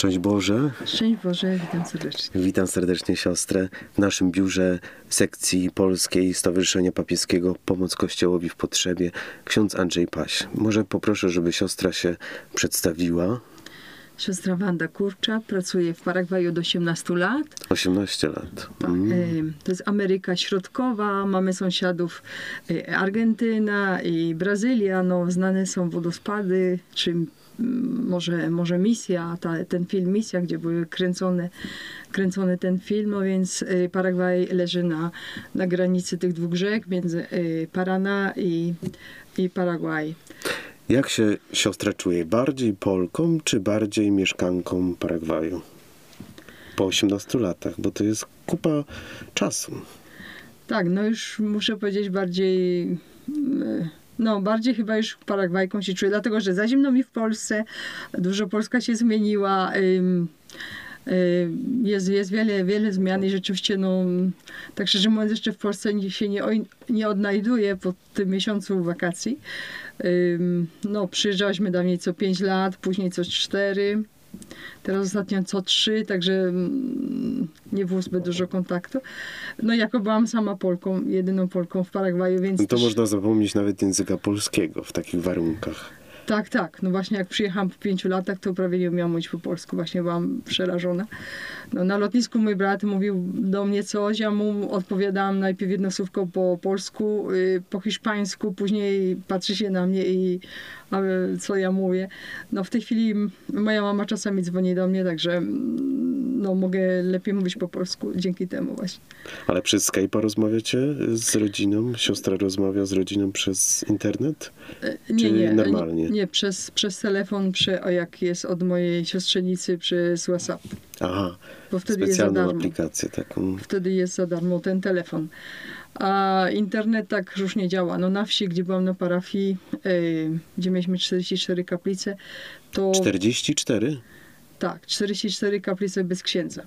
Szczęść Boże. Szczęść Boże, witam serdecznie. Witam serdecznie siostrę w naszym biurze sekcji polskiej Stowarzyszenia Papieskiego Pomoc Kościołowi w Potrzebie. Ksiądz Andrzej Paś. Może poproszę, żeby siostra się przedstawiła. Siostra Wanda Kurcza pracuje w Paragwaju od 18 lat. 18 lat. Mm. To jest Ameryka Środkowa. Mamy sąsiadów y, Argentyna i Brazylia. No, znane są wodospady, czy może, może misja, ta, ten film Misja, gdzie były kręcone, kręcony ten film, no więc y, Paragwaj leży na, na granicy tych dwóch rzek, między y, Parana i, i Paragwaj. Jak się siostra czuje? Bardziej Polką, czy bardziej mieszkanką Paragwaju? Po 18 latach, bo to jest kupa czasu. Tak, no już muszę powiedzieć bardziej... No, bardziej chyba już Paragwajką się czuję, dlatego że za zimno mi w Polsce, dużo Polska się zmieniła. Jest, jest wiele, wiele zmian i rzeczywiście, no, tak szczerze mówiąc, jeszcze w Polsce się nie, nie odnajduję po tym miesiącu wakacji. No, przyjeżdżałyśmy dawniej co 5 lat, później co 4. Teraz ostatnio co 3, także nie było zbyt dużo kontaktu. No jako byłam sama Polką, jedyną Polką w Paragwaju, więc... No to też... można zapomnieć nawet języka polskiego w takich warunkach. Tak, tak. No właśnie jak przyjechałam po pięciu latach, to prawie nie umiałam mówić po polsku. Właśnie byłam przerażona. No, na lotnisku mój brat mówił do mnie coś, ja mu odpowiadałam najpierw jedno słówko po polsku, yy, po hiszpańsku, później patrzy się na mnie i co ja mówię. No w tej chwili moja mama czasami dzwoni do mnie, także no, mogę lepiej mówić po polsku dzięki temu właśnie. Ale przez Skype'a rozmawiacie z rodziną? Siostra rozmawia z rodziną przez internet? Nie, Czy nie. normalnie? Nie, nie, przez, przez telefon, przy, o jak jest od mojej siostrzenicy przez WhatsApp. Aha, Bo wtedy jest za darmo. aplikację taką. Wtedy jest za darmo ten telefon. A internet tak różnie działa. No na wsi, gdzie byłam na parafii, yy, gdzie mieliśmy 44 kaplice, to... 44? Tak, 44 kaplice bez księdza.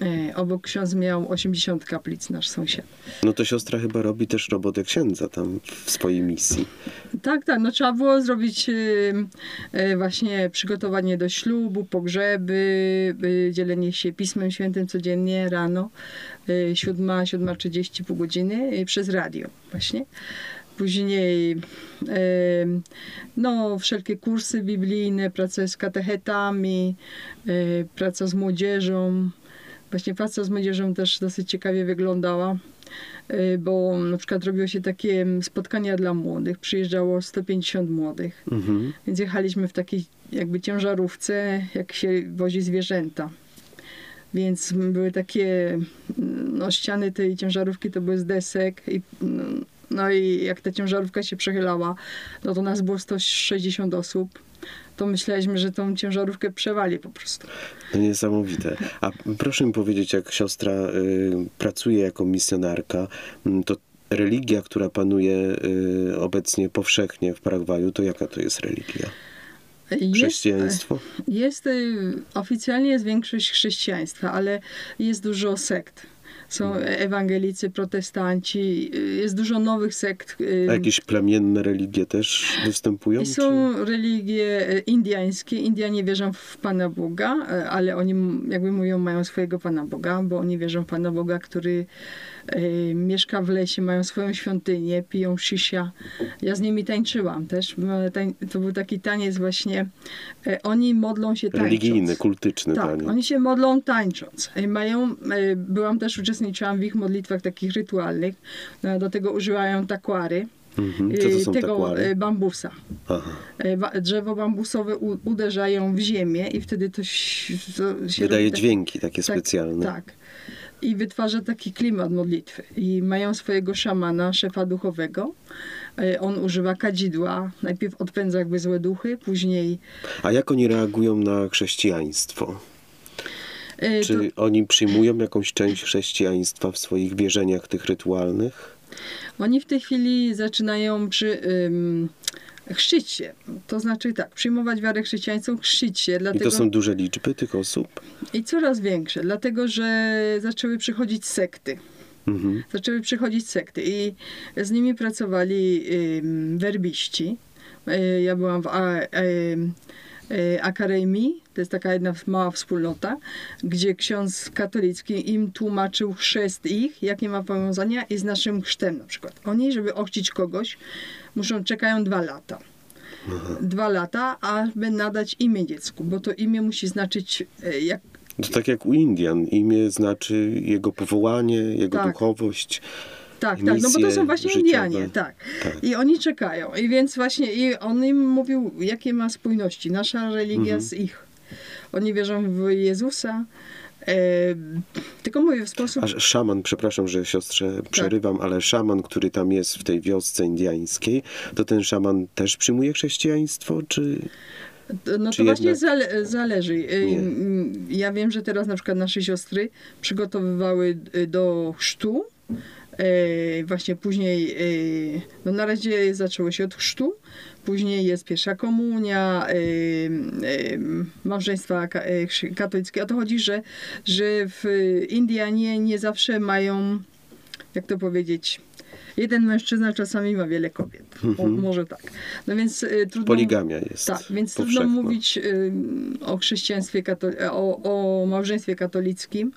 Yy, obok ksiądz miał 80 kaplic, nasz sąsiad. No to siostra chyba robi też robotę księdza tam w swojej misji. Tak, tak. No trzeba było zrobić yy, yy, właśnie przygotowanie do ślubu, pogrzeby, dzielenie się Pismem Świętym codziennie rano, yy, 7, 7.30, pół godziny przez radio właśnie. Później no, wszelkie kursy biblijne, praca z katechetami, yy, praca z młodzieżą. Właśnie praca z młodzieżą też dosyć ciekawie wyglądała bo na przykład robiło się takie spotkania dla młodych, przyjeżdżało 150 młodych, Mhm. więc jechaliśmy w takiej jakby ciężarówce, jak się wozi zwierzęta. Więc były takie, no ściany tej ciężarówki to były z desek i no i jak ta ciężarówka się przechylała, no to nas było 160 osób to myśleliśmy, że tą ciężarówkę przewali po prostu. To niesamowite. A proszę mi powiedzieć, jak siostra y, pracuje jako misjonarka, y, to religia, która panuje y, obecnie powszechnie w Paragwaju, to jaka to jest religia? Chrześcijaństwo? Jest, jest oficjalnie jest większość chrześcijaństwa, ale jest dużo sekt są ewangelicy, protestanci, jest dużo nowych sekt. A jakieś plemienne religie też występują? Są czy? religie indiańskie. Indianie wierzą w Pana Boga, ale oni jakby mówią, mają swojego Pana Boga, bo oni wierzą w Pana Boga, który y, mieszka w lesie, mają swoją świątynię, piją shisha. Ja z nimi tańczyłam też. To był taki taniec właśnie. Y, oni modlą się tańcząc. Religijny, kultyczny tak, taniec. oni się modlą tańcząc. Y, mają, byłam też uczestniczyłam w ich modlitwach takich rytualnych. No, do tego używają takwary. Mhm. Tego takwary? bambusa. Aha. Drzewo bambusowe uderzają w ziemię i wtedy to, to się Wydaje robi dźwięki takie tak, specjalne. Tak. I wytwarza taki klimat modlitwy. I mają swojego szamana, szefa duchowego. On używa kadzidła. Najpierw odpędza jakby złe duchy, później... A jak oni reagują na chrześcijaństwo? Czy to... oni przyjmują jakąś część chrześcijaństwa w swoich wierzeniach tych rytualnych? Oni w tej chwili zaczynają przy, ym, chrzcić się. To znaczy tak, przyjmować wiarę chrześcijańską, chrzcić się. Dlatego... I to są duże liczby tych osób? I coraz większe, dlatego że zaczęły przychodzić sekty. Mhm. Zaczęły przychodzić sekty i z nimi pracowali werbiści. Y, ja byłam w a, y, e, Akaremi, to jest taka jedna mała wspólnota, gdzie ksiądz katolicki im tłumaczył chrzest ich, jakie ma powiązania i z naszym chrztem na przykład. Oni, żeby ochrzcić kogoś, muszą, czekają dwa lata. Dwa lata, aby nadać imię dziecku, bo to imię musi znaczyć e, jak To tak jak u Indian. Imię znaczy jego powołanie, jego Tak. duchowość. Tak, tak, no bo to są właśnie życiowe. Indianie, tak. Tak. I oni czekają. I więc właśnie i on im mówił, jakie ma spójności nasza religia Mhm. z ich. Oni wierzą w Jezusa. Tylko mówię w sposób. A szaman, przepraszam, że siostrze przerywam, ale szaman, który tam jest w tej wiosce indiańskiej, to ten szaman też przyjmuje chrześcijaństwo, czy... No to czy właśnie jednak- zale, zależy. Nie. Ja wiem, że teraz na przykład nasze siostry przygotowywały e, do chrztu. E, właśnie później, e, no na razie zaczęło się od chrztu, później jest pierwsza komunia, e, małżeństwa ka- katolickie. O to chodzi, że, że w Indianie nie zawsze mają, jak to powiedzieć, jeden mężczyzna czasami ma wiele kobiet. O, może tak. No więc e, trudno... Mhm. Poligamia jest Tak, więc trudno mówić ym, o chrześcijaństwie, kato- o, o małżeństwie katolickim.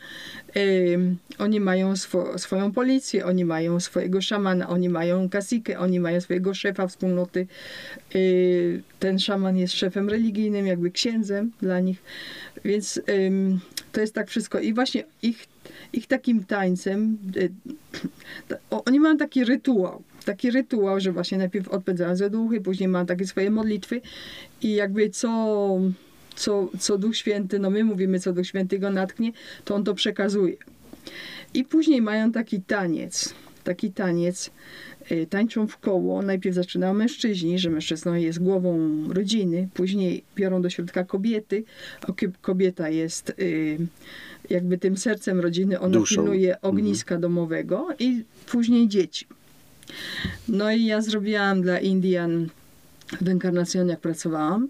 Ym, oni mają swo, swoją policję, oni mają swojego szamana, oni mają kasikę, oni mają swojego szefa wspólnoty. Y, ten szaman jest szefem religijnym, jakby księdzem dla nich. Więc to jest tak wszystko. I właśnie ich, ich takim tańcem, y, oni mają taki rytuał. Taki rytuał, że właśnie najpierw odpędzają ze duchy, później mają takie swoje modlitwy i jakby co, co, co Duch Święty, no my mówimy, co Duch Święty go natknie, to on to przekazuje. I później mają taki taniec, taki taniec, y, tańczą w koło. Najpierw zaczynają mężczyźni, że mężczyzną jest głową rodziny, później biorą do środka kobiety, a kobieta jest y, jakby tym sercem rodziny, ona Duszą. pilnuje ogniska domowego i później dzieci. No i ja zrobiłam dla Indian w Encarnacion, jak pracowałam.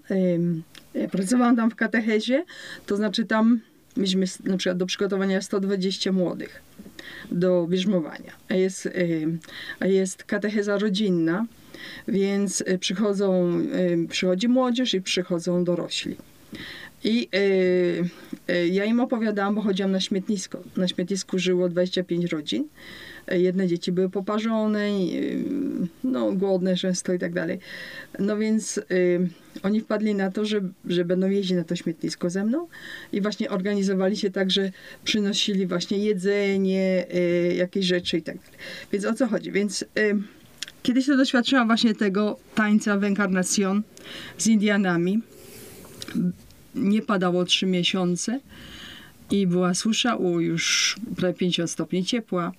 Pracowałam tam w katechezie, to znaczy tam mieliśmy na przykład do przygotowania 120 młodych do bierzmowania. Jest, a jest katecheza rodzinna, więc y, przychodzą, ym, przychodzi młodzież i przychodzą dorośli. I y, y, ja im opowiadałam, bo chodziłam na śmietnisko. Na śmietnisku żyło 25 rodzin. Y, Jedne dzieci były poparzone, no, głodne często i tak dalej. No więc oni wpadli na to, że, że będą jeździć na to śmietnisko ze mną i właśnie organizowali się tak, że przynosili właśnie jedzenie, jakieś rzeczy i tak dalej. Więc o co chodzi? Więc kiedyś to doświadczyłam właśnie tego tańca w Encarnacion z Indianami nie padało trzy miesiące i była susza u już prawie 50 stopni ciepła.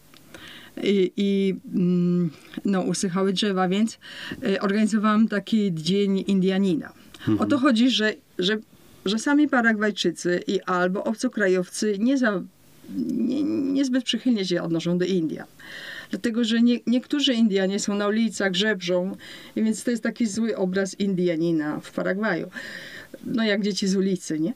I, i mm, no, usychały drzewa, więc y, organizowałam taki dzień Indianina. O to chodzi, że, że, że sami Paragwajczycy i albo obcokrajowcy nie, za, nie, niezbyt przychylnie się odnoszą do Indian. Dlatego, że nie, niektórzy Indianie są na ulicach, żebrzą, i więc to jest taki zły obraz Indianina w Paragwaju no jak dzieci z ulicy, nie?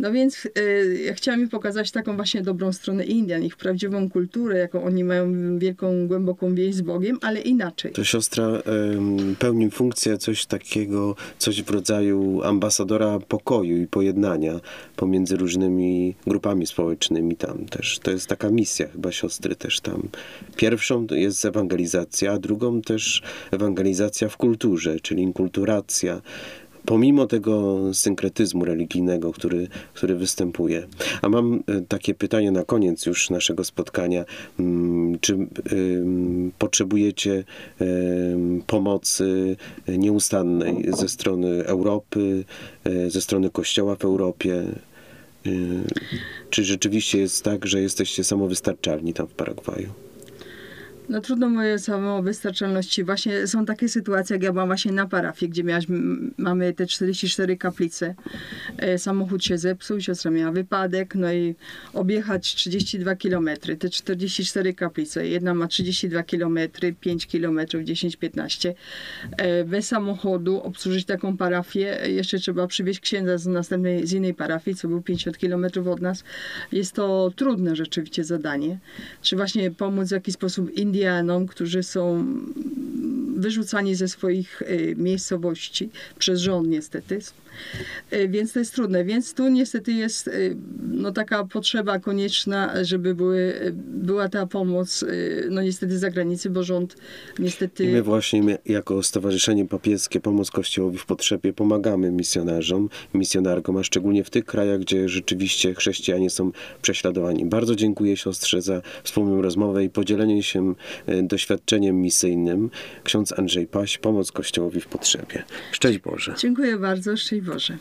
No więc y, ja chciałam mi pokazać taką właśnie dobrą stronę Indian, ich prawdziwą kulturę, jaką oni mają wielką, głęboką więź z Bogiem, ale inaczej. To siostra em, pełni funkcję coś takiego, coś w rodzaju ambasadora pokoju i pojednania pomiędzy różnymi grupami społecznymi tam też. To jest taka misja chyba siostry też tam. Pierwszą jest ewangelizacja, a drugą też ewangelizacja w kulturze, czyli inkulturacja. Pomimo tego synkretyzmu religijnego, który, który występuje. A mam e, takie pytanie na koniec już naszego spotkania. Mm, Czy ym, potrzebujecie ym, pomocy nieustannej ze strony Europy, e, ze strony Kościoła w Europie? Czy rzeczywiście jest tak, że jesteście samowystarczalni tam w Paragwaju? No trudno o samowystarczalności. Właśnie są takie sytuacje, jak ja byłam właśnie na parafii, gdzie miałaś, mamy te 44 kaplice. E, samochód się zepsuł, siostra miała wypadek, no i objechać 32 km, te 44 kaplice. Jedna ma 32 km, 5 km, 10-15. E, bez samochodu obsłużyć taką parafię, e, jeszcze trzeba przywieźć księdza z następnej, z innej parafii, co był 50 km od nas. Jest to trudne rzeczywiście zadanie. Czy właśnie pomóc w jakiś sposób Indianom, którzy są wyrzucani ze swoich y, miejscowości przez rząd niestety. Y, Więc to jest trudne. Więc tu niestety jest y, no, taka potrzeba konieczna, żeby były, była ta pomoc no niestety z zagranicy, bo rząd niestety... I my właśnie my, jako Stowarzyszenie Papieskie Pomoc Kościołowi w Potrzebie pomagamy misjonarzom, misjonarkom, a szczególnie w tych krajach, gdzie rzeczywiście chrześcijanie są prześladowani. Bardzo dziękuję siostrze za wspólną rozmowę i podzielenie się doświadczeniem misyjnym. Ksiądz Andrzej Paś, Pomoc Kościołowi w Potrzebie. Szczęść Boże. Dziękuję bardzo, szczęść Boże.